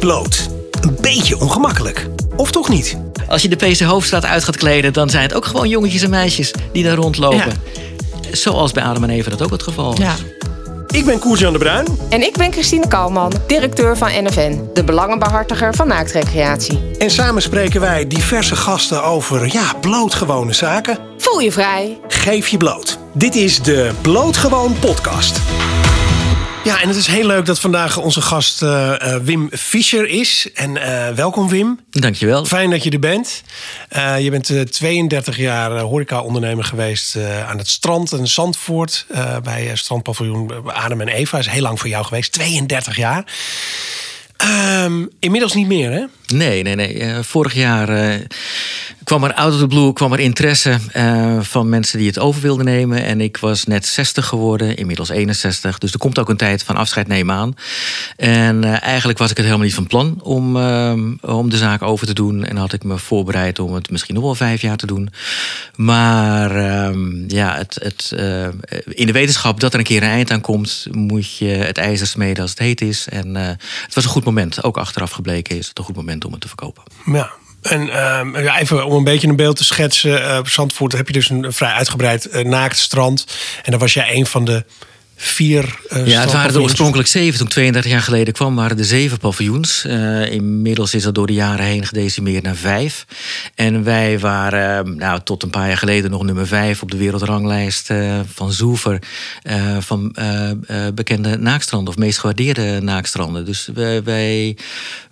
bloot. Een beetje ongemakkelijk. Of toch niet? Als je de PC Hoofdstraat uit gaat kleden, dan zijn het ook gewoon jongetjes en meisjes die daar rondlopen. Zoals bij Adam en Eva dat ook het geval is. Ja. Ik ben Koert-Jan de Bruin. En ik ben Christine Kalman, directeur van NFN, de belangenbehartiger van naaktrecreatie. En samen spreken wij diverse gasten over, ja, blootgewone zaken. Voel je vrij. Geef je bloot. Dit is de Blootgewoon podcast. Ja, en het is heel leuk dat vandaag onze gast eh, eh, Wim Fischer is. En eh, welkom Wim. Dankjewel. Fijn dat je er bent. Je bent eh, 32 jaar horeca-ondernemer geweest aan het strand in Zandvoort. bij strandpaviljoen Adem en Eva. is heel lang voor jou geweest. 32 jaar. Ehm, inmiddels niet meer, hè? Nee, nee, nee. Eh, vorig jaar eh, kwam er out of the blue kwam er interesse eh, van mensen die het over wilden nemen. En ik was net 60 geworden, inmiddels 61. Dus er komt ook een tijd van afscheid nemen aan. En eigenlijk was ik het helemaal niet van plan om, om de zaak over te doen. En had ik me voorbereid om het misschien nog wel vijf jaar te doen. Maar ehm, ja, het, het, in de wetenschap dat er een keer een eind aan komt, moet je het ijzer smeden als het heet is. En het was een goed moment. Ook achteraf gebleken is het een goed moment om het te verkopen. Ja. En ehm, ja, even om een beetje een beeld te schetsen. eh, op Zandvoort heb je dus een vrij uitgebreid eh, naakt strand. En dan was jij een van de vier eh Ja, het waren er oorspronkelijk zeven. Toen ik 32 jaar geleden kwam, waren er zeven paviljoens. Eh, inmiddels is dat door de jaren heen gedecimeerd naar vijf. En wij waren eh, nou, tot een paar jaar geleden nog nummer vijf op de wereldranglijst van Zoever. van bekende naakstranden of meest gewaardeerde naakstranden. Dus wij, wij,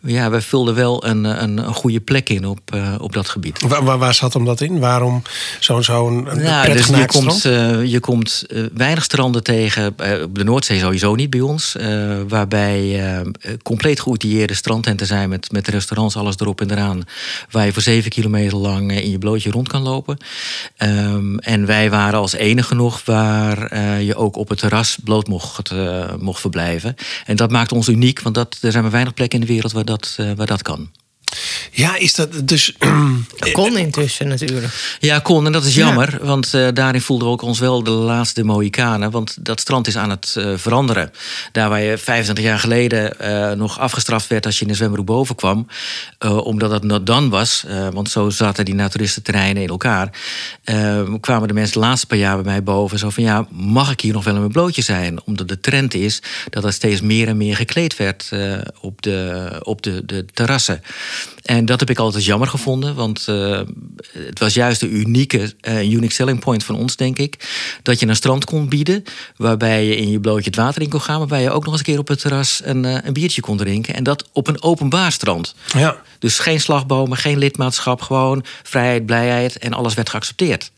ja, wij vulden wel een, een, een goede plek in op, op dat gebied. Waar, waar, waar zat hem dat in? Waarom zo'n zo'n Nou, prettig dus je komt, je komt weinig stranden tegen. Eh, op de Noordzee sowieso niet bij ons. eh, waarbij eh, compleet geoutilleerde strandtenten zijn met, met restaurants, alles erop en eraan. Waar je voor zeven kilometer lang in je blootje rond kan lopen. Ehm, en wij waren als enige nog waar je ook op het terras bloot mocht, mocht verblijven. En dat maakt ons uniek, want dat, er zijn maar weinig plekken in de wereld waar dat, waar dat kan. Ja, is dat dus... Dat kon intussen natuurlijk. Ja, kon. En dat is jammer. Want eh, daarin voelden we ook ons wel de laatste Mohikanen. Want dat strand is aan het eh, veranderen. Daar waar je 25 jaar geleden eh, nog afgestraft werd als je in de zwembroek boven kwam. eh, omdat het not done was. eh, want zo zaten die naturistenterreinen in elkaar. eh, kwamen de mensen de laatste paar jaar bij mij boven. Zo van ja, mag ik hier nog wel in mijn blootje zijn? Omdat de trend is dat er steeds meer en meer gekleed werd eh, op, de, op de, de terrassen. En dat heb ik altijd jammer gevonden, want eh, het was juist de unieke, eh, unique selling point van ons, denk ik. Dat je een strand kon bieden, waarbij je in je blootje het water in kon gaan, waarbij je ook nog eens een keer op het terras een, eh, een biertje kon drinken. En dat op een openbaar strand. Ja. Dus geen slagbomen, geen lidmaatschap, gewoon vrijheid, blijheid en alles werd geaccepteerd.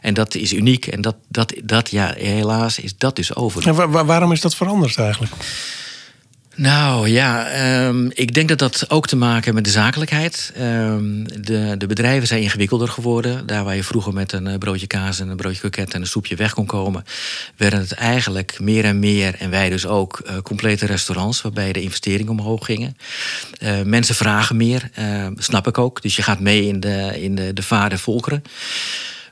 En dat is uniek en dat, dat, dat ja, helaas is dat dus over. En wa- wa- waarom is dat veranderd eigenlijk? Nou ja, ehm, ik denk dat dat ook te maken met de zakelijkheid. Ehm, de, de bedrijven zijn ingewikkelder geworden. Daar waar je vroeger met een eh, broodje kaas en een broodje kroket en een soepje weg kon komen, werden het eigenlijk meer en meer, en wij dus ook, eh, complete restaurants waarbij de investeringen omhoog gingen. Eh, mensen vragen meer, snap ik ook. Dus je gaat mee in de, in de, de vaart der volkeren.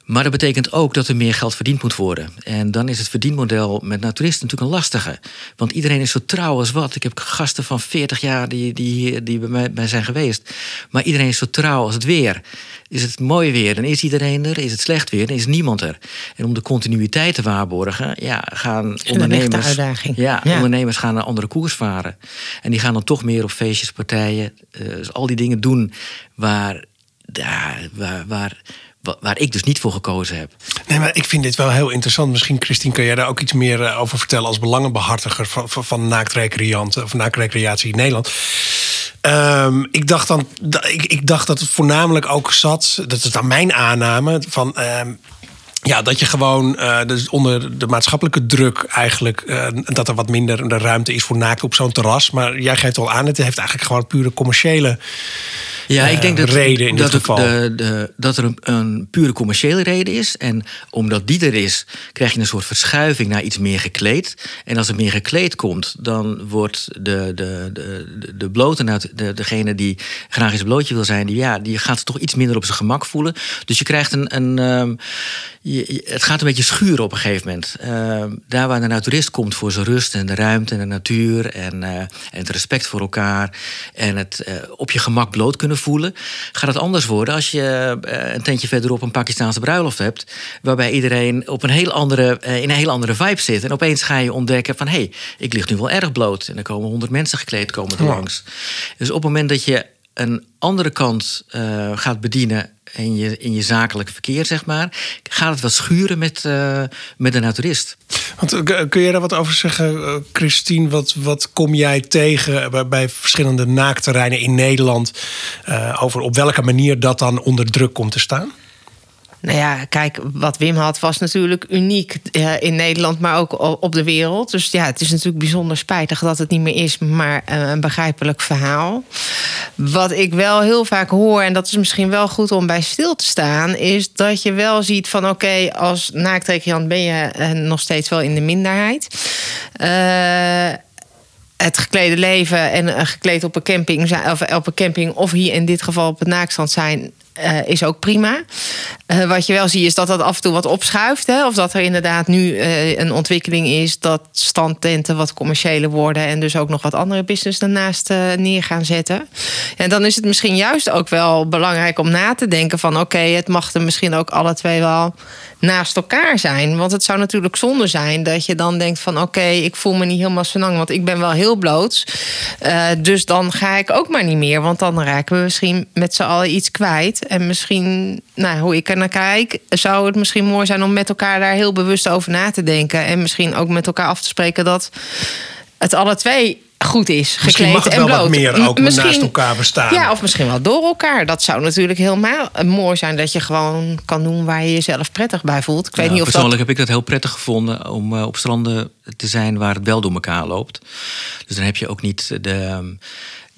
Maar dat betekent ook dat er meer geld verdiend moet worden. En dan is het verdienmodel met naturisten natuurlijk een lastige. Want iedereen is zo trouw als wat. Ik heb gasten van 40 jaar die, die, die bij mij bij zijn geweest. Maar iedereen is zo trouw als het weer. Is het mooi weer, dan is iedereen er. Is het slecht weer, dan is niemand er. En om de continuïteit te waarborgen, ja, gaan ondernemers. uitdaging. Ja, Ja. ondernemers gaan een andere koers varen. En die gaan dan toch meer op feestjes, partijen. eh, dus al die dingen doen waar, daar, waar, waar, wa- waar ik dus niet voor gekozen heb. Nee, maar ik vind dit wel heel interessant. Misschien, Christine, kan jij daar ook iets meer eh, over vertellen als belangenbehartiger van, van, van naaktrecreanten of naaktrecreatie in Nederland. Ehm, ik, dacht dan, da- ik, ik dacht dat het voornamelijk ook zat, dat is dan mijn aanname, van ehm, ja, dat je gewoon eh, dus onder de maatschappelijke druk eigenlijk, eh, dat er wat minder de ruimte is voor naakt op zo'n terras. Maar jij geeft al aan, het heeft eigenlijk gewoon pure commerciële Ja, ik denk dat, reden in dat, dit geval. De, de, dat er een, een pure commerciële reden is. En omdat die er is, krijg je een soort verschuiving naar iets meer gekleed. En als er meer gekleed komt, dan wordt de, de, de, de blote, nou, de, degene die graag eens blootje wil zijn, die, ja, die gaat toch iets minder op zijn gemak voelen. Dus je krijgt een. een ehm, je- het gaat een beetje schuren op een gegeven moment. Ehm, daar waar de naturist komt voor zijn rust en de ruimte en de natuur en, eh, en het respect voor elkaar en het eh, op je gemak bloot kunnen voelen, gaat het anders worden als je eh, een tentje verderop een Pakistaanse bruiloft hebt, waarbij iedereen op een heel andere, eh, in een heel andere vibe zit. En opeens ga je ontdekken van hé, hey, ik lig nu wel erg bloot en er komen honderd mensen gekleed komen er Ja. langs. Dus op het moment dat je een andere kant eh, gaat bedienen in je, in je zakelijke verkeer, zeg maar, gaat het wat schuren met, eh, met de naturist. Want, eh, kun je daar wat over zeggen, Christine? Wat, wat kom jij tegen bij, verschillende naakterreinen in Nederland? over op welke manier dat dan onder druk komt te staan? Nou ja, kijk, wat Wim had was natuurlijk uniek eh, in Nederland, maar ook op de wereld. Dus ja, het is natuurlijk bijzonder spijtig dat het niet meer is, maar eh, een begrijpelijk verhaal. Wat ik wel heel vaak hoor, en dat is misschien wel goed om bij stil te staan, is dat je wel ziet van oké, als naaktrecreant ben je eh, nog steeds wel in de minderheid. Het geklede leven en gekleed op een camping of op een camping of hier in dit geval op het naakstrand zijn. Eh, is ook prima. Eh, wat je wel ziet is dat dat af en toe wat opschuift. Hè? Of dat er inderdaad nu eh, een ontwikkeling is dat standtenten wat commerciëler worden. En dus ook nog wat andere business daarnaast neer gaan zetten. En dan is het misschien juist ook wel belangrijk om na te denken van oké, het mag er misschien ook alle twee wel naast elkaar zijn. Want het zou natuurlijk zonde zijn dat je dan denkt van oké, ik voel me niet helemaal senang, want ik ben wel heel bloot. Eh, dus dan ga ik ook maar niet meer. Want dan raken we misschien met z'n allen iets kwijt. En misschien, nou, hoe ik er naar kijk, zou het misschien mooi zijn om met elkaar daar heel bewust over na te denken. En misschien ook met elkaar af te spreken dat het alle twee goed is. Misschien gekleed mag het en wel bloot. wat meer ook misschien- naast elkaar bestaan. Ja, of misschien wel door elkaar. Dat zou natuurlijk helemaal mooi zijn dat je gewoon kan doen waar je jezelf prettig bij voelt. Ik weet Ja, niet of dat. persoonlijk heb ik dat heel prettig gevonden om eh, op stranden te zijn waar het wel door elkaar loopt. Dus dan heb je ook niet de.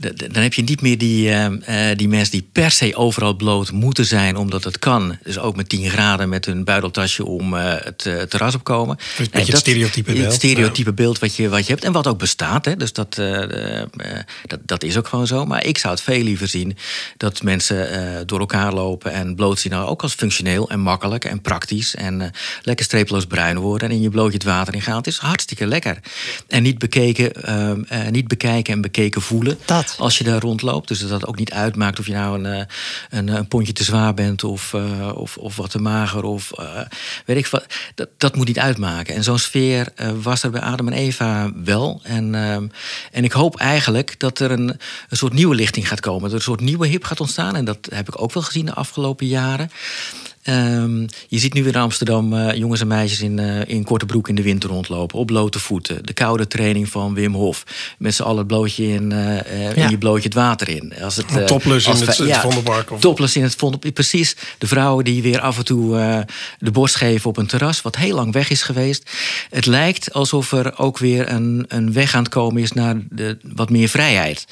Dan heb je niet meer die, ehm, eh, die mensen die per se overal bloot moeten zijn omdat het kan. Dus ook met 10 graden met hun buideltasje om eh, het eh, terras op komen. een beetje En het stereotype beeld. Het stereotype beeld wat je, wat je hebt en wat ook bestaat. Hè? Dus dat, eh, eh, dat, dat is ook gewoon zo. Maar ik zou het veel liever zien dat mensen eh, door elkaar lopen en bloot zien. Nou, ook als functioneel en makkelijk en praktisch. En eh, lekker streeploos bruin worden en in je blootje het water in gaan. Het is hartstikke lekker. En niet, bekeken, ehm, eh, niet bekijken en bekeken voelen Dat. Als je daar rondloopt. Dus dat ook niet uitmaakt of je nou een, eh, een, een pondje te zwaar bent of, eh, of, of wat te mager. Of eh, weet ik. Dat, dat moet niet uitmaken. En zo'n sfeer was er bij Adam en Eva wel. En, en ik hoop eigenlijk dat er een, een soort nieuwe lichting gaat komen. Dat er een soort nieuwe hip gaat ontstaan. En dat heb ik ook wel gezien de afgelopen jaren. Ehm, je ziet nu weer in Amsterdam eh, jongens en meisjes in, eh, in korte broek in de winter rondlopen. Op blote voeten. De koude training van Wim Hof. Met z'n allen het blootje in, eh, eh, in Ja. je blootje het water in. Als het, eh, Topless in het- het Vondelpark of- Topless in het Vondelpark. Precies. De vrouwen die weer af en toe eh, de borst geven op een terras. Wat heel lang weg is geweest. Het lijkt alsof er ook weer een, een weg aan het komen is naar de, wat meer vrijheid.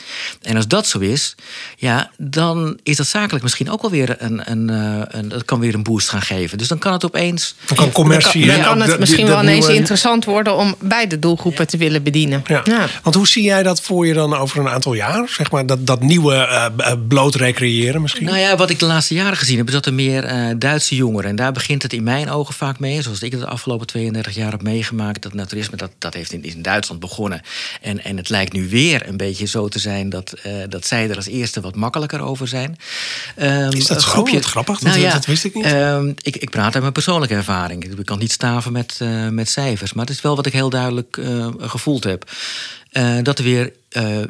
En als dat zo is, ja, dan is dat zakelijk misschien ook wel weer een, een, eh, een, dat kan weer een boost gaan geven. Dus dan kan het opeens. Dan kan commercie. Dan kan ook het dat- misschien wel ineens nieuwe- interessant worden om beide doelgroepen te willen bedienen. Ja. Want hoe zie jij dat voor je dan over een aantal jaar? Zeg maar dat, dat nieuwe eh, eh, bloot recreëren misschien? Nou ja, wat ik de laatste jaren gezien heb, is dat er meer eh, Duitse jongeren. En daar begint het in mijn ogen vaak mee. Zoals ik het de afgelopen 32 jaar heb meegemaakt. Dat naturisme, dat, dat heeft in, in Duitsland begonnen. En, en het lijkt nu weer een beetje zo te zijn dat, eh, dat zij er als eerste wat makkelijker over zijn. Ehm, Is dat een zo? Wat grappig, dat- dat wist ik niet. Ehm, ik, ik praat uit mijn persoonlijke ervaring. Ik kan niet staven met, eh, met cijfers. Maar het is wel wat ik heel duidelijk eh, gevoeld heb. Eh, dat er weer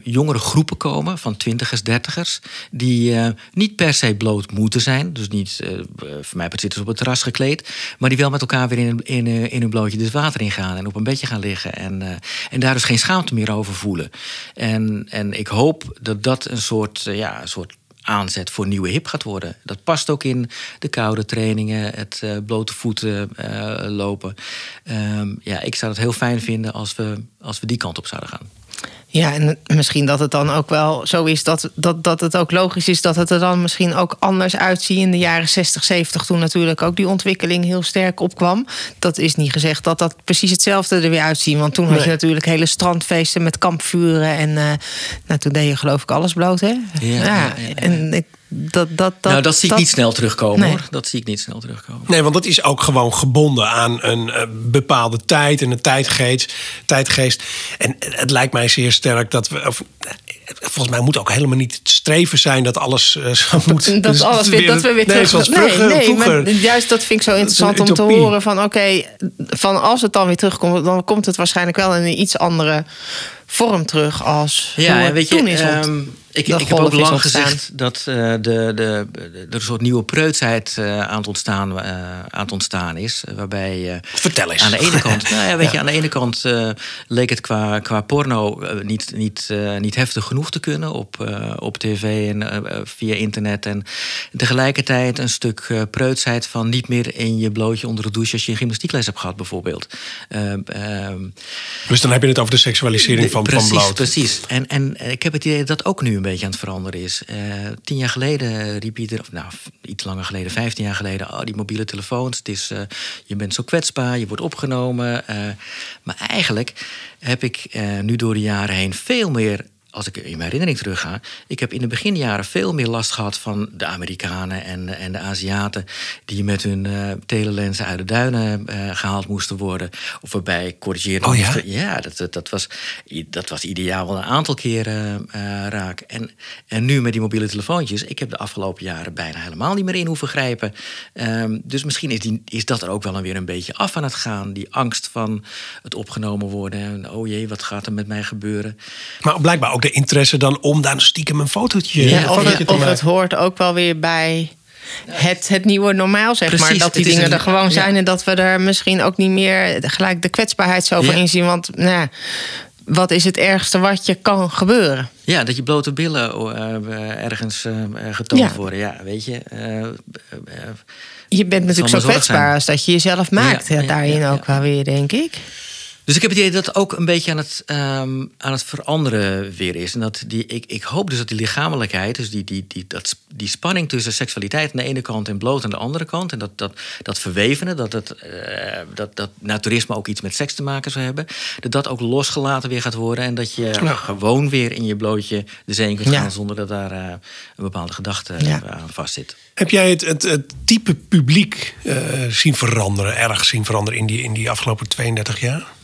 jongere groepen komen van twintigers, dertigers... die niet per se bloot moeten zijn. Dus niet, voor mij zitten ze op het terras gekleed... maar die wel met elkaar weer in, in, in hun blootje het water ingaan... en op een bedje gaan liggen. En, en daar dus geen schaamte meer over voelen. En, en ik hoop dat dat een soort, ja, een soort aanzet voor nieuwe hip gaat worden. Dat past ook in de koude trainingen, het eh, blote voeten eh, lopen. Ehm, ja, ik zou het heel fijn vinden als we, als we die kant op zouden gaan. Ja, en misschien dat het dan ook wel zo is dat, dat, dat het ook logisch is dat het er dan misschien ook anders uitziet in de jaren 60, 70, toen natuurlijk ook die ontwikkeling heel sterk opkwam. Dat is niet gezegd dat dat precies hetzelfde er weer uitziet. Want toen had je natuurlijk hele strandfeesten met kampvuren. En eh, nou, toen deed je geloof ik alles bloot, hè? Ja, ja, ja. En ik, dat, dat, dat, nou, dat zie ik niet snel terugkomen Nee. hoor. Dat zie ik niet snel terugkomen. Nee, want dat is ook gewoon gebonden aan een eh, bepaalde tijd en een tijdgeest, tijdgeest. En het lijkt mij zeer sterk dat we. Of, eh, volgens mij moet ook helemaal niet het streven zijn dat alles eh, moet. Dat dus alles weer, dat we weer nee, terug... zoals nee, vroeger, nee, vroeger. maar juist dat vind ik zo interessant om te horen van... oké, van als het dan weer terugkomt... dan komt het waarschijnlijk wel in een iets andere vorm terug als hoe Ja, het weet je, toen is. ont- ehm, ik, heb ook lang gezegd dat eh, de, de, de, er een soort nieuwe preutsheid eh, aan, het ontstaan, eh, aan het ontstaan is. Waarbij Vertel eens. aan de ene kant, nou ja, weet je, aan de ene kant leek het qua, qua porno niet, niet, niet heftig genoeg te kunnen op, op tv en via internet. En tegelijkertijd een stuk preutsheid van niet meer in je blootje onder de douche als je een gymnastiekles hebt gehad, bijvoorbeeld. Ehm, Dus dan heb je het over de seksualisering van, precies, van bloot. Precies. En, en ik heb het idee dat dat ook nu een beetje aan het veranderen is. Eh, tien jaar geleden riep of nou, iets langer geleden, vijftien jaar geleden, oh, die mobiele telefoons, het is, eh, je bent zo kwetsbaar, je wordt opgenomen. eh, maar eigenlijk heb ik nu door de jaren heen veel meer. Als ik in mijn herinnering terugga, ik heb in de beginjaren veel meer last gehad van de Amerikanen en, en de Aziaten. die met hun eh telelensen uit de duinen eh, gehaald moesten worden. Of waarbij corrigeerde Oh ja? ja, dat, dat, dat, was, dat was ideaal wel een aantal keren eh, raak. En, en nu met die mobiele telefoontjes, ik heb de afgelopen jaren bijna helemaal niet meer in hoeven grijpen. Ehm, dus misschien is, die, is dat er ook wel weer een beetje af aan het gaan. Die angst van het opgenomen worden. En oh jee, wat gaat er met mij gebeuren? Maar blijkbaar ook de interesse dan om daar stiekem een fotootje, Ja, een of, fotootje te of maken. het hoort ook wel weer bij het, het nieuwe normaal, zeg maar. Dat die dingen een- er gewoon ja. zijn... en dat we er misschien ook niet meer gelijk de kwetsbaarheid zo van Ja. inzien. Want nou, ja, wat is het ergste wat je kan gebeuren? Ja, dat je blote billen eh, ergens eh, getoond Ja. worden. Ja, weet je. eh, Je bent natuurlijk zo kwetsbaar zijn. als dat je jezelf maakt. Ja, Ja, ja, daarin ja, ook ja. wel weer, denk ik. Dus ik heb het idee dat het ook een beetje aan het, ehm, aan het veranderen weer is. En dat die, ik, ik hoop dus dat die lichamelijkheid, dus die, die, die, dat, die spanning tussen seksualiteit aan de ene kant en bloot aan de andere kant. En dat, dat, dat verwevenen, dat, het, eh, dat, dat naturisme ook iets met seks te maken zou hebben. Dat dat ook losgelaten weer gaat worden. En dat je Ja. gewoon weer in je blootje de zee in kunt Ja. gaan zonder dat daar eh, een bepaalde gedachte Ja. eh, aan vastzit. Heb jij het, het, het type publiek zien veranderen, erg zien veranderen in die, in die afgelopen 32 jaar?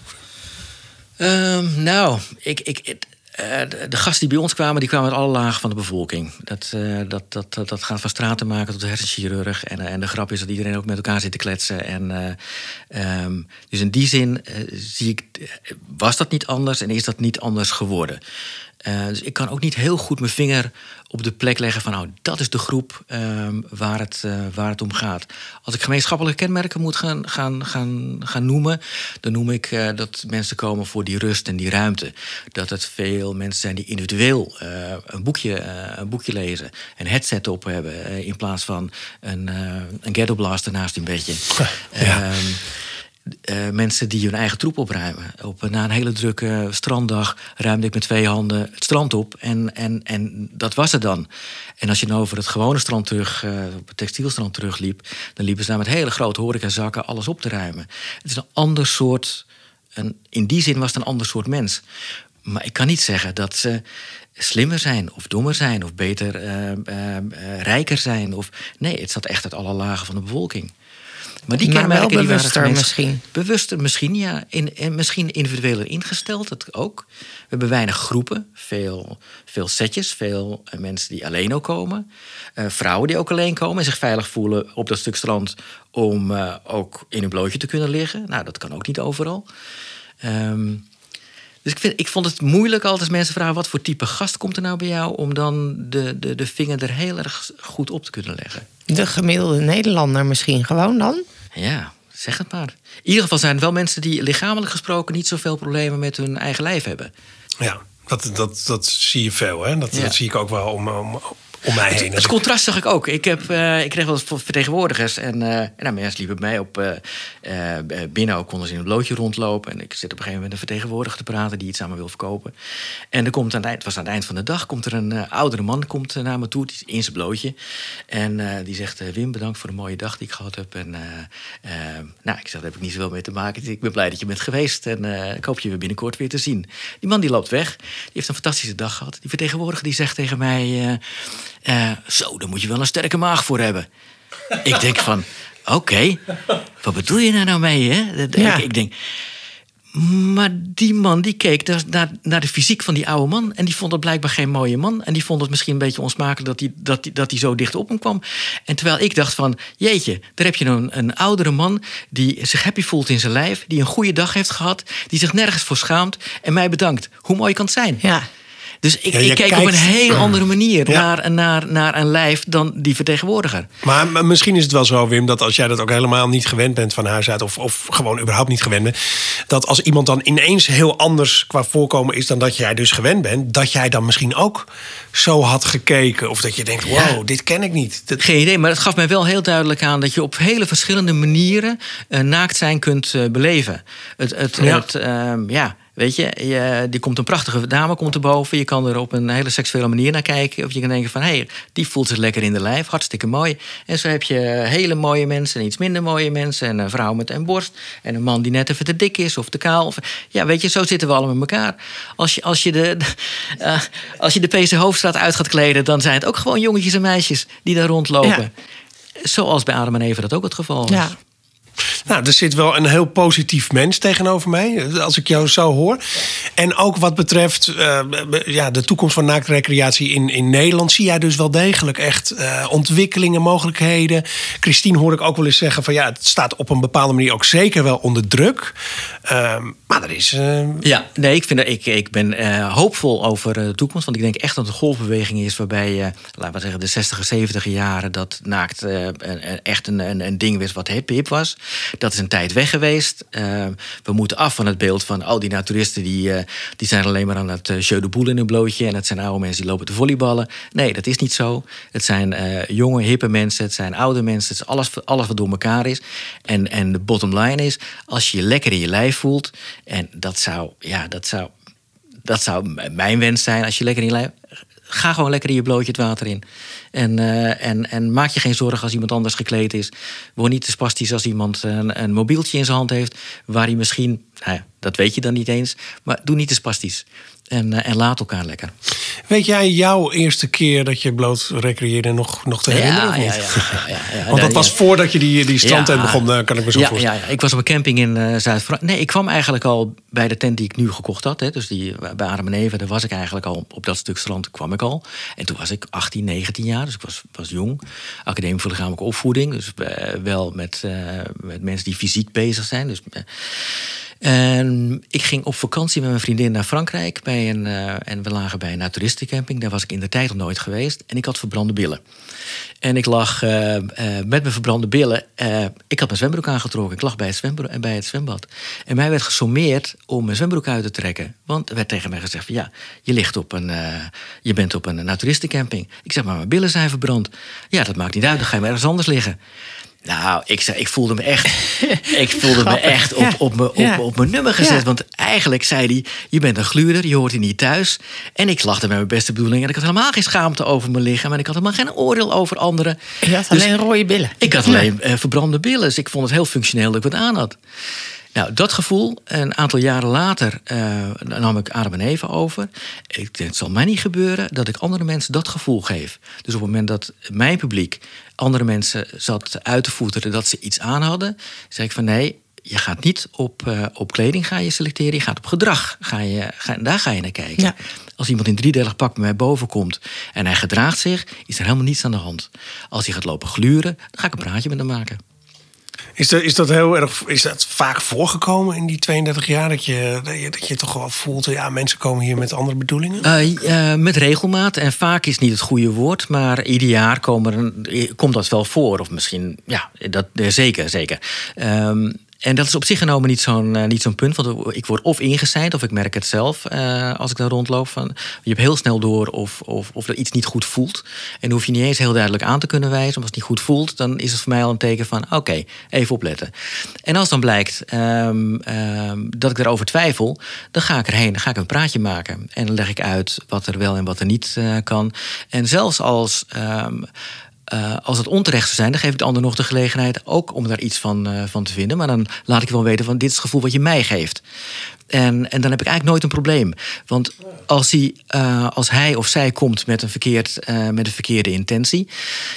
Ehm, nou, ik, ik, eh, de, gasten die bij ons kwamen, die kwamen uit alle lagen van de bevolking. Dat, eh, dat, dat, dat, gaat van stratenmaker tot de hersenchirurg. En, eh, en de grap is dat iedereen ook met elkaar zit te kletsen. En, eh, ehm, dus in die zin zie ik, was dat niet anders en is dat niet anders geworden. Eh, dus ik kan ook niet heel goed mijn vinger op de plek leggen van... nou, dat is de groep ehm, waar, het, eh, waar het om gaat. Als ik gemeenschappelijke kenmerken moet gaan, gaan, gaan, gaan noemen... dan noem ik eh, dat mensen komen voor die rust en die ruimte. Dat het veel mensen zijn die individueel een, boekje, een boekje lezen... een headset op hebben in plaats van een, een ghetto blaster naast hun bedje. Ja. Ehm, eh, mensen die hun eigen troep opruimen. Op, na een hele drukke stranddag ruimde ik met twee handen het strand op. En, en, en dat was het dan. En als je dan over het gewone strand terug, eh, op het textielstrand terugliep... dan liepen ze daar met hele grote horecazakken alles op te ruimen. Het is een ander soort... Een, in die zin was het een ander soort mens. Maar ik kan niet zeggen dat ze slimmer zijn of dommer zijn... of beter eh, rijker zijn. Of, nee, het zat echt uit alle lagen van de bevolking. Maar die Maar kenmerken wel die bewuster misschien. Bewuster misschien, ja. In, en misschien individueler ingesteld, dat ook. We hebben weinig groepen, veel, veel setjes, veel eh, mensen die alleen ook komen. Eh, vrouwen die ook alleen komen en zich veilig voelen op dat stuk strand... om eh, ook in een blootje te kunnen liggen. Nou, dat kan ook niet overal. Ehm, dus ik, vind, ik vond het moeilijk altijd als mensen vragen... wat voor type gast komt er nou bij jou... om dan de, de, de vinger er heel erg goed op te kunnen leggen. De gemiddelde Nederlander misschien gewoon dan? Ja, zeg het maar. In ieder geval zijn er wel mensen die lichamelijk gesproken niet zoveel problemen met hun eigen lijf hebben. Ja, dat, dat, dat zie je veel. Hè? Dat, Ja. dat zie ik ook wel om, om, om mij heen. Het, contrast zag ik ook. Ik, heb, uh, ik kreeg wel vertegenwoordigers. En, uh, en nou, mensen liepen bij mij op. Uh, binnen ook konden ze in een blootje rondlopen. En ik zit op een gegeven moment met een vertegenwoordiger te praten die iets aan me wil verkopen. En er komt aan het, eind, was aan het eind van de dag komt er een oudere man komt, naar me toe, die is in zijn blootje. En die zegt: Wim, bedankt voor de mooie dag die ik gehad heb. En nou, ik zeg: daar heb ik niet zoveel mee te maken. Ik ben blij dat je bent geweest. En ik hoop je weer binnenkort weer te zien. Die man die loopt weg. Die heeft een fantastische dag gehad. Die vertegenwoordiger die zegt tegen mij: uh, Zo, daar moet je wel een sterke maag voor hebben. ik denk van: Oké, wat bedoel je daar nou mee? Hè? Ik, ik denk. Maar die man die keek naar, naar de fysiek van die oude man. En die vond het blijkbaar geen mooie man. En die vond het misschien een beetje onsmakelijk dat hij dat, dat die zo dicht op hem kwam. En terwijl ik dacht van, jeetje, daar heb je een, een oudere man... die zich happy voelt in zijn lijf, die een goede dag heeft gehad... die zich nergens voor schaamt en mij bedankt. Hoe mooi kan het zijn? Ja. Dus ik, ik keek op een heel andere manier naar, naar, naar een lijf dan die vertegenwoordiger. Maar, maar, misschien is het wel zo, Wim, dat als jij dat ook helemaal niet gewend bent van huis uit, of, of gewoon überhaupt niet gewend bent, dat als iemand dan ineens heel anders qua voorkomen is dan dat jij dus gewend bent, dat jij dan misschien ook zo had gekeken. Of dat je denkt, wow, dit ken ik niet. Geen idee, maar het gaf mij wel heel duidelijk aan dat je op hele verschillende manieren uh, naakt zijn kunt uh, beleven. Het, het, ja. Het, uh, ja Weet je, je, die komt een prachtige dame komt erboven. Je kan er op een hele seksuele manier naar kijken. Of je kan denken van, hé, hey, die voelt zich lekker in de lijf. Hartstikke mooi. En zo heb je hele mooie mensen en iets minder mooie mensen. En een vrouw met een borst. En een man die net even te dik is of te kaal. Of, ja, weet je, zo zitten we allemaal met elkaar. Als je, als je, de, uh, als je de PC Hoofdstraat uit gaat kleden... dan zijn het ook gewoon jongetjes en meisjes die daar rondlopen. Zoals bij Adam en Eva dat ook het geval is. Ja. Nou, er zit wel een heel positief mens tegenover mij, als ik jou zo hoor. En ook wat betreft uh, ja, de toekomst van naaktrecreatie in, in Nederland, zie jij dus wel degelijk echt uh, ontwikkelingen, mogelijkheden. Christine hoor ik ook wel eens zeggen van ja, het staat op een bepaalde manier ook zeker wel onder druk. Uh, maar er is. Ja, nee, ik, vind dat, ik, ik ben hoopvol over de toekomst. Want ik denk echt dat het een golfbeweging is waarbij, laten we zeggen, de 60 70 jaren dat naakt echt een, een, een ding was wat hip, hip was. Dat is een tijd weg geweest. Uh, we moeten af van het beeld van al die naturisten die, uh, die zijn alleen maar aan het uh, jeu de boel in hun blootje. En het zijn oude mensen die lopen te volleyballen. Nee, dat is niet zo. Het zijn jonge, hippe mensen. Het zijn oude mensen. Het is alles, alles wat door elkaar is. En, en de bottom line is, als je je lekker in je lijf voelt. En dat zou, ja, dat zou, dat zou mijn wens zijn. Als je lekker in je lijf ga gewoon lekker in je blootje het water in. En, uh, en, en maak je geen zorgen als iemand anders gekleed is. Word niet te spastisch als iemand een, een mobieltje in zijn hand heeft... waar hij misschien, nou ja, dat weet je dan niet eens... maar doe niet te spastisch. En, uh, en laat elkaar lekker. Weet jij jouw eerste keer dat je bloot recreëerde nog, nog te herinneren? Ja, ja, ja, ja, Want dat was voordat je die, die strandtent begon, eh, kan ik me zo voorstellen. Ja, ik was op een camping in uh, Zuid-Frankrijk. Nee, ik kwam eigenlijk al bij de tent die ik nu gekocht had. Hè, dus die, bij Adem en Eva, daar was ik eigenlijk al. Op dat stuk strand kwam ik al. En toen was ik 18, 19 jaar, dus ik was, was jong. Academie voor lichamelijke opvoeding. Dus wel met, met mensen die fysiek bezig zijn. Dus en ik ging op vakantie met mijn vriendin naar Frankrijk. Bij een, uh, en we lagen bij een naturistencamping. Daar was ik in de tijd nog nooit geweest. En ik had verbrande billen. En ik lag uh, uh, met mijn verbrande billen. ik had mijn zwembroek aangetrokken. Ik lag bij het, bij het zwembad. En mij werd gesommeerd om mijn zwembroek uit te trekken. Want er werd tegen mij gezegd: ja, je, ligt op een, je bent op een naturistencamping. Ik zeg maar, mijn billen zijn verbrand. Ja, dat maakt niet uit. Dan ga je maar ergens anders liggen. Nou, ik, zei, ik voelde me echt, ik voelde me echt op, op, me, op, op mijn nummer gezet. Want eigenlijk zei hij, je bent een gluurder, je hoort hier niet thuis. En ik lachte met mijn beste bedoelingen. En ik had helemaal geen schaamte over mijn lichaam. En ik had helemaal geen oordeel over anderen. Je had alleen dus rode billen. Ik had alleen uh, verbrande billen. Dus ik vond het heel functioneel dat ik wat aan had. Nou, dat gevoel, een aantal jaren later uh, nam ik Adam en Eva over. Ik, het zal mij niet gebeuren dat ik andere mensen dat gevoel geef. Dus op het moment dat mijn publiek andere mensen zat uit te voeteren dat ze iets aan hadden, zei ik van nee, je gaat niet op, uh, op kleding ga je selecteren, je gaat op gedrag. Ga je, ga, daar ga je naar kijken. Ja. Als iemand in driedelig pak bij mij boven komt en hij gedraagt zich, is er helemaal niets aan de hand. Als hij gaat lopen gluren, dan ga ik een praatje met hem maken. Is dat, is dat heel erg is dat vaak voorgekomen in die 32 jaar? Dat je, dat je, toch wel voelt, ja, mensen komen hier met andere bedoelingen? Uh, uh, met regelmaat. En vaak is niet het goede woord. Maar ieder jaar komen komt dat wel voor. Of misschien, ja, dat, zeker, zeker. Um, en dat is op zich genomen niet zo'n eh, niet zo'n punt. Want ik word of ingeseind of ik merk het zelf eh, als ik daar rondloop. Van, je hebt heel snel door of, of, of er iets niet goed voelt. En hoef je niet eens heel duidelijk aan te kunnen wijzen. Maar als het niet goed voelt, dan is het voor mij al een teken van... oké, even opletten. En als dan blijkt ehm, ehm, dat ik erover twijfel... dan ga ik erheen, dan ga ik een praatje maken. En dan leg ik uit wat er wel en wat er niet uh, kan. En zelfs als... Ehm, uh, als het onterecht zou zijn, dan geef ik de ander nog de gelegenheid ook om daar iets van, uh, van te vinden. Maar dan laat ik wel weten van dit is het gevoel wat je mij geeft. En, en dan heb ik eigenlijk nooit een probleem. Want als hij, uh, als hij of zij komt met een, verkeerd, met een verkeerde intentie.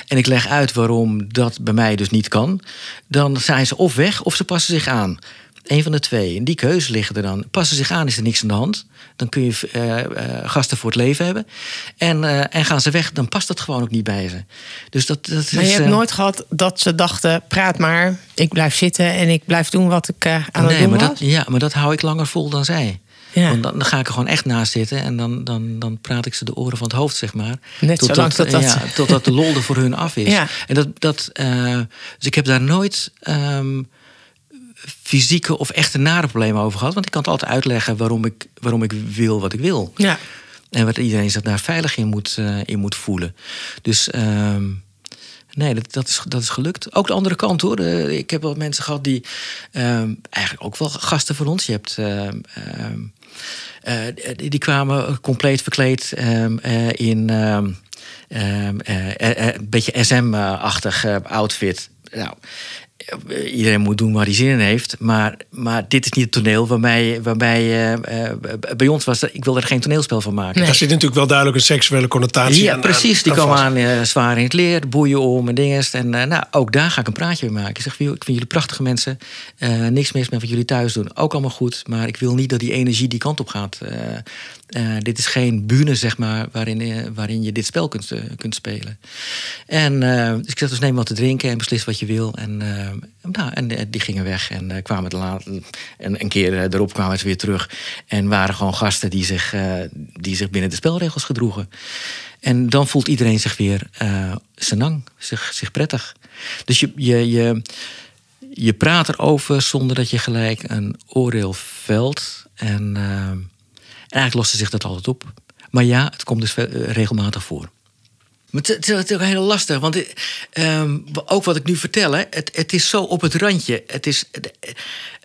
en ik leg uit waarom dat bij mij dus niet kan. dan zijn ze of weg of ze passen zich aan. Een van de twee. En die keuze liggen er dan. Passen zich aan, is er niks aan de hand. Dan kun je uh, uh, gasten voor het leven hebben. En, uh, en gaan ze weg, dan past dat gewoon ook niet bij ze. Dus dat, dat maar je hebt nooit gehad dat ze dachten: praat maar, ik blijf zitten en ik blijf doen wat ik aan nee, het doen maar was? Dat, ja, maar dat hou ik langer vol dan zij. Ja. Want dan, dan, ga ik er gewoon echt naast zitten en dan, dan, dan praat ik ze de oren van het hoofd, zeg maar. Net totdat, zolang tot dat... Ja, totdat de lol er voor hun af is. Ja. En dat, dat, dus ik heb daar nooit... Um, fysieke of echte nare problemen over gehad. Want ik kan het altijd uitleggen waarom ik, waarom ik wil wat ik wil. Ja. En wat iedereen zich daar veilig in moet, uh, in moet voelen. Dus uh, nee, dat, dat, is, dat is gelukt. Ook de andere kant hoor. Uh, ik heb wel mensen gehad die uh, eigenlijk ook wel gasten van ons. Je hebt. Die, die, kwamen compleet verkleed in een beetje SM-achtig outfit. Nou, iedereen moet doen waar hij zin in heeft. Maar, maar dit is niet het toneel waarbij, waarbij uh, bij ons was. Ik wilde er geen toneelspel van maken. Nee. Daar zit natuurlijk wel duidelijk een seksuele connotatie ja, aan. precies. Die komen aan uh, zwaar in het leer, boeien om en dingen. En nou, ook daar ga ik een praatje mee maken. Ik zeg, ik vind jullie prachtige mensen. niks mis met wat jullie thuis doen. Ook allemaal goed. Maar ik wil niet dat die energie die kant op gaat. Dit is geen bühne, zeg maar, waarin, waarin je dit spel kunt, kunt spelen. En dus ik zeg, dus neem wat te drinken en beslis wat je wil. En nou, en eh, die gingen weg en kwamen de laat, en een keer erop kwamen ze weer terug. En waren gewoon gasten die zich, die zich binnen de spelregels gedroegen. En dan voelt iedereen zich weer senang, zich, zich prettig. Dus je, je, je, je praat erover zonder dat je gelijk een oordeel velt. En eigenlijk loste zich dat altijd op. Maar ja, het komt dus regelmatig voor. Maar het, is ook heel lastig, want um, ook wat ik nu vertel, hè, het, het, is zo op het randje. Het is,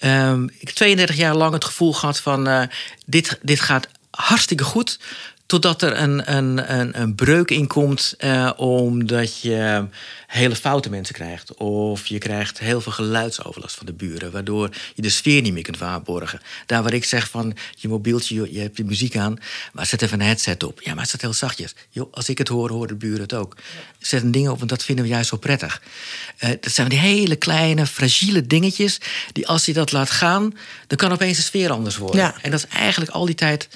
um, ik heb 32 jaar lang het gevoel gehad van uh, dit, dit gaat hartstikke goed. Totdat er een, een, een, een breuk in komt, uh, omdat je hele foute mensen krijgt. Of je krijgt heel veel geluidsoverlast van de buren, waardoor je de sfeer niet meer kunt waarborgen. Daar waar ik zeg van je mobieltje, je hebt je muziek aan, maar zet even een headset op. Ja, maar het staat heel zachtjes. Yo, als ik het hoor, horen de buren het ook. Zet een ding op, want dat vinden we juist zo prettig. Uh, dat zijn die hele kleine, fragiele dingetjes, die als je dat laat gaan, dan kan opeens de sfeer anders worden. Ja. En dat is eigenlijk al die tijd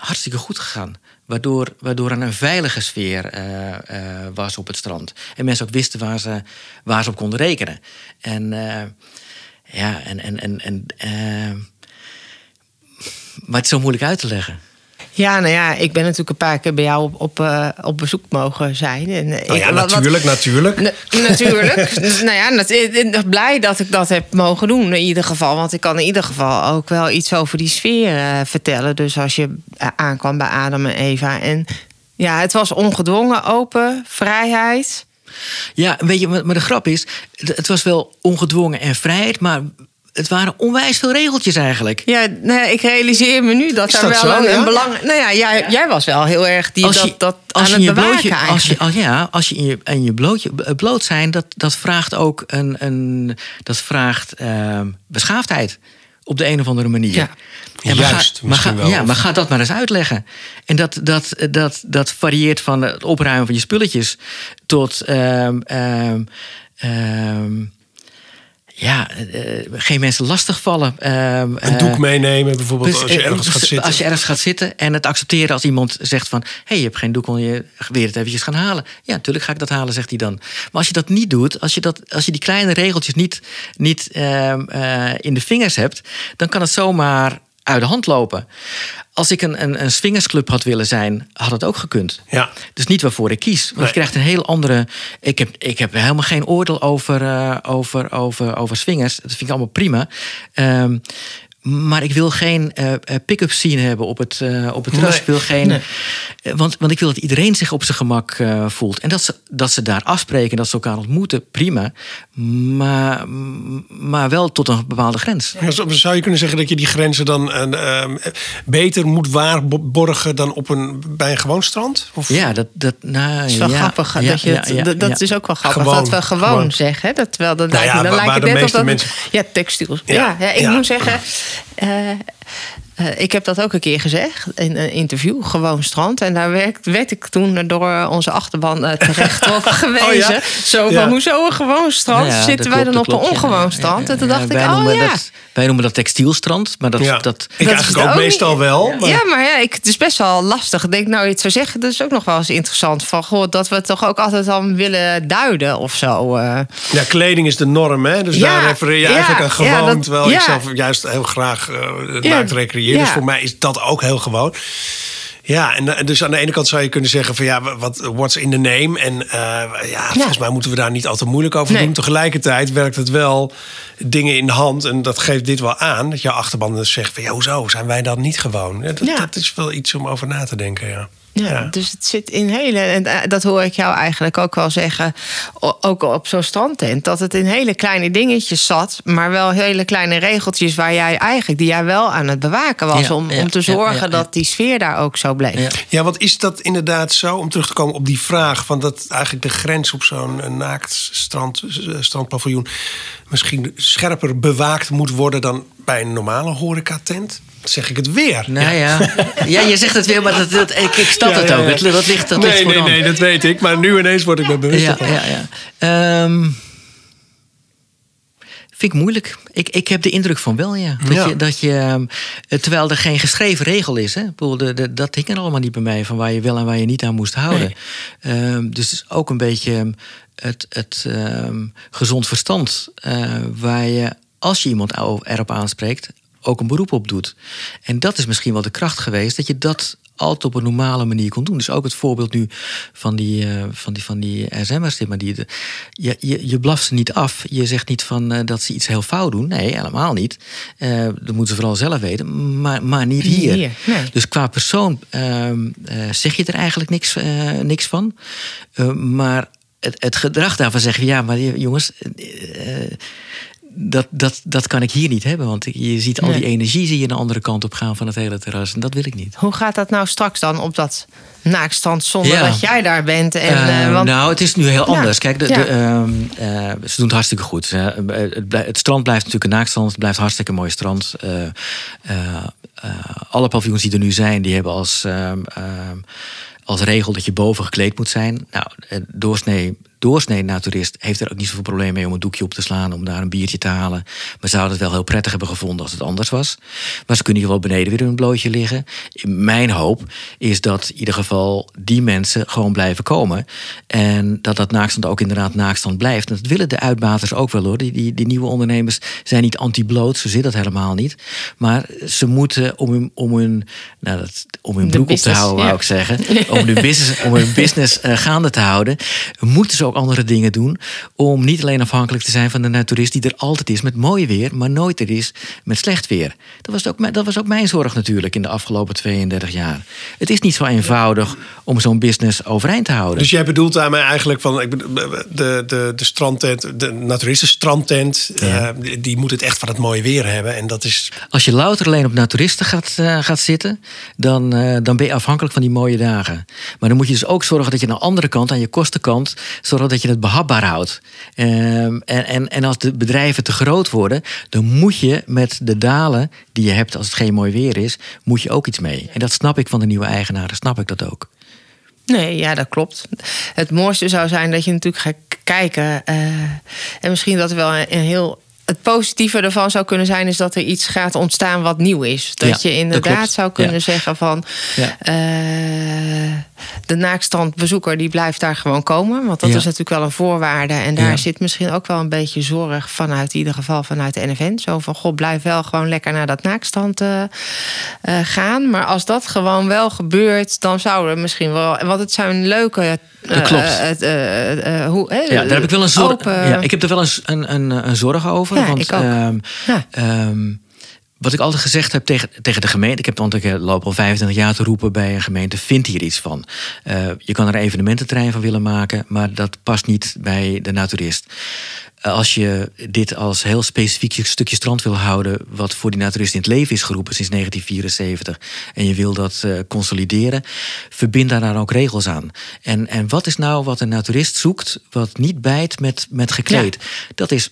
hartstikke goed gegaan. Waardoor, waardoor er een veilige sfeer uh, uh, was op het strand. En mensen ook wisten waar ze, waar ze op konden rekenen. En uh, ja, en. en, en, en maar het is zo moeilijk uit te leggen. Ja, nou ja, ik ben natuurlijk een paar keer bij jou op, op, uh, op bezoek mogen zijn. En, nou ja, ik, natuurlijk, wat, natuurlijk. Na, natuurlijk. nou ja, nat, blij dat ik dat heb mogen doen in ieder geval. Want ik kan in ieder geval ook wel iets over die sfeer uh, vertellen. Dus als je aankwam bij Adam en Eva. En ja, het was ongedwongen, open, vrijheid. Ja, weet je, maar de grap is, het was wel ongedwongen en vrijheid, maar het waren onwijs veel regeltjes eigenlijk. Ja, nou ja, ik realiseer me nu dat er wel zo, een, ja? een belang. Nou ja, jij, jij, was wel heel erg die als je, dat, dat als aan je het bewaken blootje, als je, als, Ja, als je in je, in je blootje, bloot zijn, dat, dat vraagt ook een, een dat vraagt uh, beschaafdheid op de een of andere manier. Ja. Ja, maar Juist, ga, maar ga, wel. Ja, maar ga dat maar eens uitleggen. En dat, dat, dat, dat varieert van het opruimen van je spulletjes tot. Um, ja, uh, geen mensen lastigvallen. Uh, een doek meenemen bijvoorbeeld als je ergens gaat zitten. Als je ergens gaat zitten en het accepteren als iemand zegt van... hé, hey, je hebt geen doek, wil je weer het eventjes gaan halen? Ja, natuurlijk ga ik dat halen, zegt hij dan. Maar als je dat niet doet, als je, dat, als je die kleine regeltjes niet, niet uh, in de vingers hebt... dan kan het zomaar uit de hand lopen. Als ik een, een, een swingersclub had willen zijn, had het ook gekund. Ja. Dus niet waarvoor ik kies. Want Nee. je krijgt een heel andere. Ik heb, ik heb helemaal geen oordeel over, eh, over, over, over swingers. Dat vind ik allemaal prima. Ehm, maar ik wil geen eh, eh, pick-up scene hebben op het, eh, op het terras. Nee. Ik wil geen. Want, want ik wil dat iedereen zich op zijn gemak eh, voelt. En dat ze, dat ze daar afspreken, dat ze elkaar ontmoeten, prima. Maar, maar wel tot een bepaalde grens. Ja, zo- Zou je kunnen zeggen dat je die grenzen dan beter moet waarborgen dan op een, bij een gewoon strand? Of? Ja, dat. dat nou, Dat is wel ja, grappig. ja, dat je het, ja, ja, dat, dat ja. is ook wel grappig Gewoon, dat we gewoon, gewoon. zeggen. Dat, terwijl dan, Nou lijkt, ja, dan waar- lijkt waar het de net meeste dat... mensen- Ja, textiel. Ja, Ja, ja, ik ja. moet zeggen... eh, eh, ik heb dat ook een keer gezegd in een interview, gewoon strand. En daar werd, werd ik toen door onze achterban eh, terecht op gewezen. Oh ja? Zo van, Ja. hoezo een gewoon strand? Ja, Zitten wij klopt, dan op een ongewoon Ja, strand? ja, En toen ja, dacht ik, wij oh noemen ja. Dat, wij noemen dat textielstrand, maar dat... Ja. dat ik dat eigenlijk is ook ook meestal niet- wel. Maar... Ja, maar ja, ik, het is best wel lastig. Ik denk, nou, je het zou zeggen, dat is ook nog wel eens interessant. Van, goh, dat we het toch ook altijd dan willen duiden of zo. eh. Ja, kleding is de norm, hè? Dus Ja, daar refereer je ja, eigenlijk aan gewoon. ja, dat- terwijl ik zelf juist heel graag eh Ja, naakt recreëer. Dus ja. voor mij is dat ook heel gewoon. Ja, en eh, dus aan de ene kant zou je kunnen zeggen van ja, wat what's in the name? En eh, ja, volgens mij moeten we daar niet al te moeilijk over Nee. doen. Tegelijkertijd werkt het wel dingen in de hand. En dat geeft dit wel aan. Dat jouw achterban dus zegt van ja, hoezo zijn wij dan niet gewoon? Ja, dat, Ja. dat is wel iets om over na te denken, ja. Ja, dus het zit in hele. En eh, dat hoor ik jou eigenlijk ook wel zeggen. Ook op zo'n strandtent. Dat het in hele kleine dingetjes zat. Maar wel hele kleine regeltjes waar jij eigenlijk. die jij wel aan het bewaken was. Ja, om, ja, om te zorgen ja, ja. dat die sfeer daar ook zo bleef. Ja. Ja, want is dat inderdaad zo, om terug te komen op die vraag... van dat eigenlijk de grens op zo'n eh, naakt strand, eh, strandpaviljoen... misschien scherper bewaakt moet worden dan bij een normale horecatent? Zeg ik het weer. Nou ja. ja, je zegt het weer, maar dat, dat, ik, ik snap Ja, het ook. Het, dat ligt, dat ligt nee, de nee, nee, dat weet ik. Maar nu ineens word ik me bewust Ja, ja, ja. Ehm, vind ik moeilijk. Ik, ik heb de indruk van wel, ja. Dat. Je, dat je, ehm, eh, terwijl er geen geschreven regel is. Hè? Bedoel, de, de, dat hing er allemaal niet bij mij. Van waar je wel en waar je niet aan moest houden. Ehm, dus het is ook een beetje het, het gezond verstand. eh, waar je, als je iemand erop aanspreekt, ook een beroep op doet. En dat is misschien wel de kracht geweest. Dat je dat altijd op een normale manier kon doen. Dus ook het voorbeeld nu van die, eh, van die, van die SM'ers. Maar die, de- je, je, je blaft ze niet af. Je zegt niet van, eh, dat ze iets heel fout doen. Nee, helemaal niet. Eh, dat moeten ze vooral zelf weten. Maar, maar niet hier. hier, nee. Dus qua persoon ehm, eh, zeg je er eigenlijk niks, niks van. Maar het, het gedrag daarvan zeggen... ja, maar jongens... dat, dat, dat kan ik hier niet hebben. Want je ziet al Nee. die energie zie je de andere kant op gaan van het hele terras. En dat wil ik niet. Hoe gaat dat nou straks dan op dat naaktstrand zonder Ja. dat jij daar bent? En, Eh, eh, want, Nou, het is nu heel Ja, anders. Kijk, de, ja. de, ehm, eh, ze doen het hartstikke goed. Het, strand blijft natuurlijk een naaktstrand. Het blijft een hartstikke mooi strand. Alle paviljoens die er nu zijn, die hebben als, ehm, ehm, als regel dat je boven gekleed moet zijn. Nou, doorsnee, doorsnee naturist heeft er ook niet zoveel probleem mee om een doekje op te slaan, om daar een biertje te halen. Maar zouden het wel heel prettig hebben gevonden als het anders was. Maar ze kunnen hier wel beneden weer in een blootje liggen. Mijn hoop is dat in ieder geval die mensen gewoon blijven komen. En dat dat naakstand ook inderdaad naakstand blijft. En dat willen de uitbaters ook wel hoor. Die, die, die nieuwe ondernemers zijn niet anti-bloot, zo zit dat helemaal niet. Maar ze moeten om hun, om hun, nou dat, om hun broek op te houden, wou ik zeggen. Om hun business, om hun business eh, gaande te houden, moeten ze ook andere dingen doen. Om niet alleen afhankelijk te zijn van de naturist die er altijd is met mooi weer, maar nooit er is met slecht weer. Dat was ook, mijn- dat was ook mijn zorg natuurlijk in de afgelopen 32 jaar. Het is niet zo eenvoudig om zo'n business overeind te houden. Dus jij bedoelt daarmee eigenlijk van ik bedoel, de, de, de strandtent, de naturisten strandtent, eh, die- die moet het echt van het mooie weer hebben. En dat is. Als je louter alleen op naturisten gaat, eh, gaat zitten, dan, eh, dan ben je afhankelijk van die mooie dagen. Maar dan moet je dus ook zorgen dat je aan de andere kant, aan je kostenkant, dat je het behapbaar houdt. Ehm, en, en, en als de bedrijven te groot worden, dan moet je met de dalen die je hebt als het geen mooi weer is, moet je ook iets mee. En dat snap ik van de nieuwe eigenaren, snap ik dat ook. Nee, ja, dat klopt. Het mooiste zou zijn dat je natuurlijk gaat kijken. eh, en misschien dat er wel een, een heel. Het positieve ervan zou kunnen zijn, is dat er iets gaat ontstaan wat nieuw is. Dat Ja, je inderdaad zou kunnen Ja. zeggen van. Ja. eh, de naakstrandbezoeker die blijft daar gewoon komen. Want dat Ja. is natuurlijk wel een voorwaarde. En daar Ja. zit misschien ook wel een beetje zorg vanuit, in ieder geval vanuit de NFN. Zo van, god, blijf wel gewoon lekker naar dat naakstrand eh, eh, gaan. Maar als dat gewoon wel gebeurt, dan zou er misschien wel... Want het zijn leuke... eh, Dat klopt. hoe, Ja, daar heb ik wel een zorg. open- Ja, ik heb er wel een, een, een, een zorg over. Ja, want, ik ook. ehm, Ja. Wat ik altijd gezegd heb tegen, tegen de gemeente. Ik heb want ik eh, loop al 25 jaar te roepen bij een gemeente. Vind hier iets van. Eh, je kan er een evenemententerrein van willen maken. Maar dat past niet bij de naturist. Eh, Als je dit als heel specifiek stukje strand wil houden. wat voor die naturist in het leven is geroepen sinds 1974. en je wil dat consolideren. verbind daar dan ook regels aan. En, en wat is nou wat een naturist zoekt. wat niet bijt met, met gekleed? Dat is.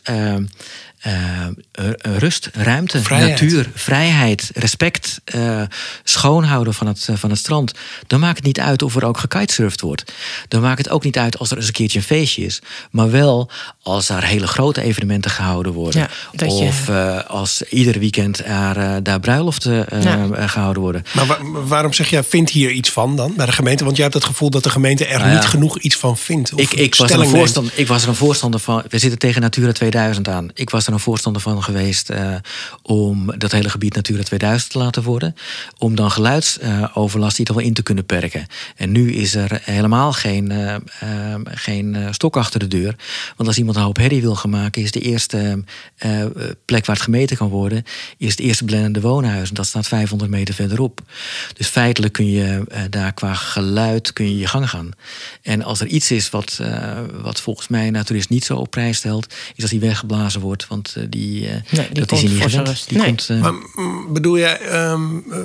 Ehm, eh, eh, rust, ruimte, Vrijheid. natuur, vrijheid, respect, eh, schoonhouden van het, eh, van het strand. Dan maakt het niet uit of er ook gekitesurfd wordt. Dan maakt het ook niet uit als er eens een keertje een feestje is. Maar wel als er hele grote evenementen gehouden worden. Ja, dat je- of eh, als ieder weekend er, eh, daar bruiloften eh, Ja. eh, gehouden worden. Maar wa- waarom zeg jij, vindt hier iets van dan bij de gemeente? Want jij hebt het gevoel dat de gemeente er Nou ja. niet genoeg iets van vindt. Of Ik, ik, was er een voorstander, ik was er een voorstander van. We zitten tegen Natura 2000 aan. Ik was een voorstander van geweest eh, om dat hele gebied Natura 2000 te laten worden. Om dan geluidsoverlast in ieder geval in te kunnen perken. En nu is er helemaal geen, eh, eh, geen eh, stok achter de deur. Want als iemand een hoop herrie wil gaan maken, is de eerste plek waar het gemeten kan worden, is het eerste blendende woonhuis. En dat staat 500 meter verderop. Dus feitelijk kun je daar qua geluid kun je je gang gaan. En als er iets is wat, wat volgens mij naturist niet zo op prijs stelt, is dat die weggeblazen wordt. Want eh, die, eh, die dat is hij niet gewend. Die Nee. komt, eh, Maar mm, bedoel jij, ehm, eh,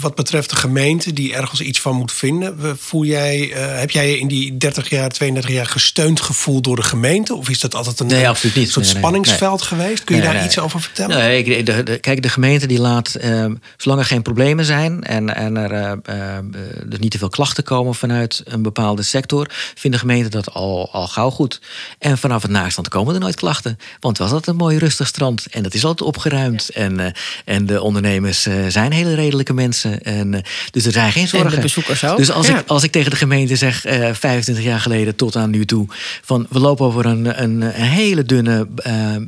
wat betreft de gemeente die ergens iets van moet vinden, voel jij, heb jij je in die 30 jaar, 32 jaar gesteund gevoeld door de gemeente? Of is dat altijd een, Nee, soort Nee, nee, spanningsveld geweest? Kun je Nee, daar nee. iets over vertellen? Nee, ik- de, de- kijk, de gemeente die laat, ehm, zolang er geen problemen zijn en, en er eh, eh, dus niet te veel klachten komen vanuit een bepaalde sector, vindt de gemeente dat al, al gauw goed. En vanaf het naakstrand komen er nooit klachten. Want was altijd een mooi rustig strand en dat is altijd opgeruimd. En, eh, en de ondernemers eh, zijn hele redelijke mensen. En, eh, dus er zijn geen zorgen. de bezoekers ook. Dus als, Ja. ik, als ik tegen de gemeente zeg, eh 25 jaar geleden tot aan nu toe, van we lopen over een, een, een hele dunne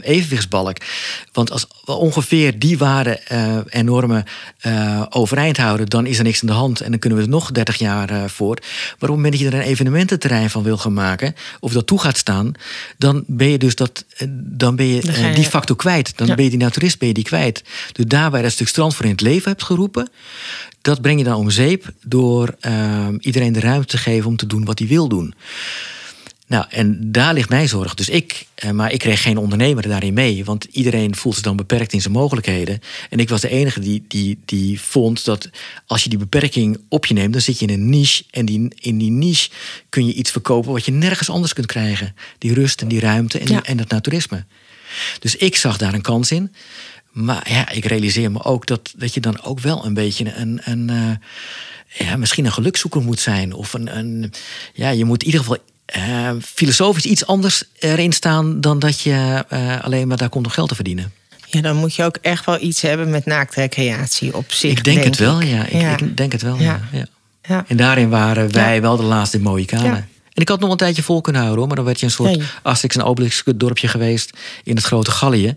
evenwichtsbalk. Want als we ongeveer die waarden en normen overeind houden, dan is er niks aan de hand. En dan kunnen we er nog 30 jaar voor. Maar op het moment dat je er een evenemententerrein van wil gaan maken, of dat toe gaat staan, dan ben je dus dat, dan ben je Dan die facto kwijt. Dan ben je die naturist ben je die kwijt. Dus daar waar je dat stuk strand voor in het leven hebt geroepen, dat breng je dan om zeep door ehm, iedereen de ruimte te geven om te doen wat hij wil doen. Nou, en daar ligt mijn zorg. Dus ik, eh, maar ik kreeg geen ondernemer daarin mee. Want iedereen voelt zich dan beperkt in zijn mogelijkheden. En ik was de enige die, die, die vond dat als je die beperking op je neemt, dan zit je in een niche. En die, in die niche kun je iets verkopen wat je nergens anders kunt krijgen. Die rust en die ruimte en, die- en dat naturisme. Dus ik zag daar een kans in. Maar ja, ik realiseer me ook dat, dat je dan ook wel een beetje een. een eh, ja, misschien een gelukzoeker moet zijn. Of een. een ja, je moet in ieder geval. eh, filosofisch iets anders erin staan dan dat je eh, alleen maar daar komt om geld te verdienen. Ja, dan moet je ook echt wel iets hebben met naaktrecreatie op zich. ik denk, het wel, ik. ja. Ik, ik denk het wel, ja. Ja. En daarin waren wij wel de laatste Mohikanen. En ik had nog een tijdje vol kunnen houden, hoor, maar dan werd je een soort Nee. Asterix en Obelix dorpje geweest in het grote Gallië.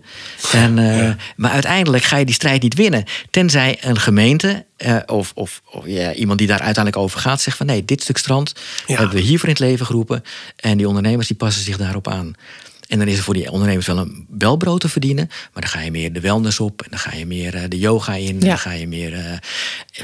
En, eh, Maar uiteindelijk ga je die strijd niet winnen. Tenzij een gemeente eh, of, of, of ja, iemand die daar uiteindelijk over gaat zegt van nee, dit stuk strand Ja. hebben we hiervoor in het leven geroepen. En die ondernemers die passen zich daarop aan. En dan is er voor die ondernemers wel een welbrood te verdienen. Maar dan ga je meer de wellness op. En dan ga je meer eh, de yoga in. Ja. Dan ga je meer. eh,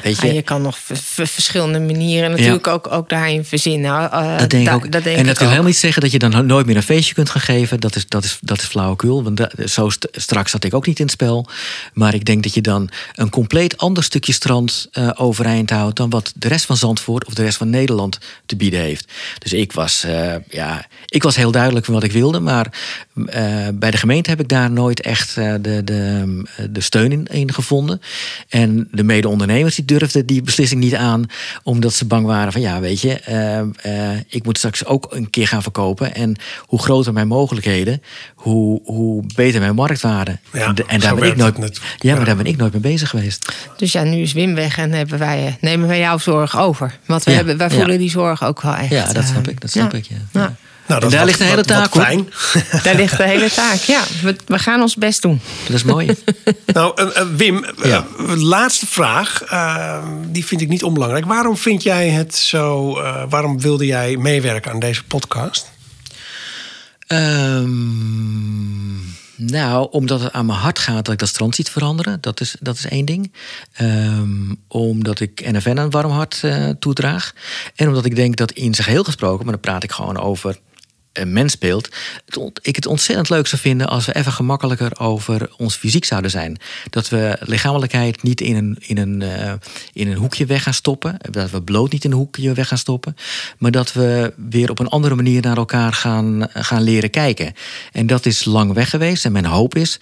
weet Ja, je, je kan nog verschillende manieren natuurlijk ook, ook daarin verzinnen. Eh, Dat denk ik ook. Dat denk en ik dat wil ook. helemaal niet zeggen dat je dan nooit meer een feestje kunt gaan geven. Dat is, dat is, dat is flauwekul. Want zo st- straks zat ik ook niet in het spel. Maar ik denk dat je dan een compleet ander stukje strand overeind houdt. dan wat de rest van Zandvoort of de rest van Nederland te bieden heeft. Dus ik was, ja, ik was heel duidelijk van wat ik wilde. Maar Eh, bij de gemeente heb ik daar nooit echt eh, de, de, de steun in, in gevonden. En de mede-ondernemers die durfden die beslissing niet aan, omdat ze bang waren van ja, weet je, eh, ik moet straks ook een keer gaan verkopen. En hoe groter mijn mogelijkheden, hoe, hoe beter mijn marktwaarde. Ja, en, de- en zo daar ben ik nooit, net. ja, maar daar ben ik nooit mee bezig geweest. Dus ja, nu is Wim weg en hebben wij, nemen wij jouw zorg over. Want wij, Ja, hebben, wij ja. voelen die zorg ook wel echt. Ja, dat snap ik. Dat snap ja. ik. Ja. Nou, daar wat- ligt een hele taak. Daar ligt de hele taak. Ja, we, we gaan ons best doen. Dat is mooi. Nou, eh, eh, Wim, eh, laatste vraag. die vind ik niet onbelangrijk. Waarom vind jij het zo... eh, waarom wilde jij meewerken aan deze podcast? Ehm, nou, omdat het aan mijn hart gaat dat ik dat strand ziet veranderen. Dat is, dat is één ding. Ehm, omdat ik NFN een warm hart eh, toedraag. En omdat ik denk dat in zijn geheel gesproken... maar dan praat ik gewoon over een ont- ik het ontzettend leuk zou vinden als we even gemakkelijker over ons fysiek zouden zijn. Dat we lichamelijkheid niet in een, in een, eh, in een hoekje weg gaan stoppen. Dat we bloot niet in een hoekje weg gaan stoppen. Maar dat we weer op een andere manier naar elkaar gaan, gaan leren kijken. En dat is lang weg geweest. En mijn hoop is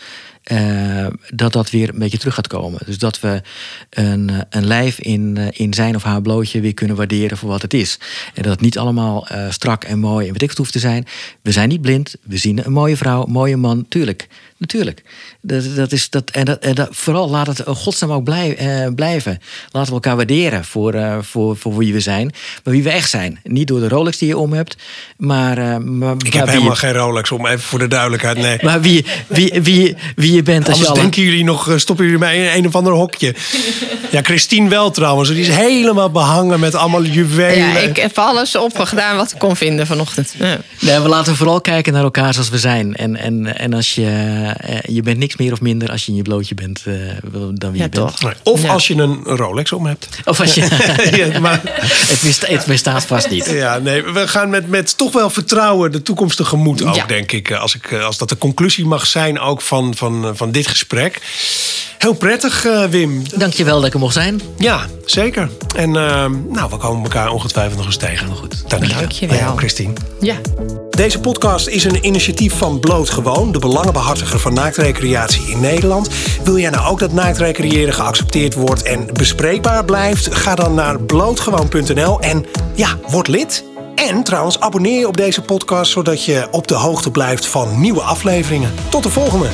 eh, dat dat weer een beetje terug gaat komen. Dus dat we een, eh, een lijf in, eh, in zijn of haar blootje weer kunnen waarderen voor wat het is. En dat het niet allemaal strak en mooi en weet ik hoeft te zijn. We zijn niet blind. We zien een mooie vrouw, een mooie man. Tuurlijk. Natuurlijk. Dat, dat is dat, en dat, en dat, vooral laat het godsnaam ook blij, eh, blijven. Laten we elkaar waarderen voor, eh, voor, voor wie we zijn. Maar wie we echt zijn. Niet door de Rolex die je om hebt. Maar, eh, maar, Ik maar heb helemaal je, geen Rolex om, even voor de duidelijkheid. Nee. maar wie, wie, wie, wie je bent als je denken jullie nog, stoppen jullie mij in een of ander hokje. Ja, Christine wel trouwens. Die is helemaal behangen met allemaal juwelen. Ja, ik heb alles opgedaan wat ik kon vinden vanochtend. Ja. Nee, we laten vooral kijken naar elkaar zoals we zijn. En, en, en als je, je bent niks meer of minder als je in je blootje bent eh, dan wie Ja, je bent. Nee, Of Ja. als je een Rolex om hebt. Of als je... Ja, maar, het, besta- het bestaat vast niet. ja, nee, we gaan met, met toch wel vertrouwen de toekomst tegemoet ook, Ja. denk ik. Als, ik. eh, als dat de conclusie mag zijn ook van, van, eh, van dit gesprek. Heel prettig, eh, Wim. Dankjewel dat ik er mocht zijn. Ja, zeker. En eh, nou, we komen elkaar ongetwijfeld nog eens tegen. Goed. Dank je. Dankjewel. Ja, Christine. ja. Deze podcast is een initiatief van Bloot Gewoon, de belangenbehartiger van naaktrecreatie in Nederland. Wil jij nou ook dat naaktrecreëren geaccepteerd wordt en bespreekbaar blijft? Ga dan naar blootgewoon.nl en ja, word lid. En trouwens, abonneer je op deze podcast zodat je op de hoogte blijft van nieuwe afleveringen. Tot de volgende.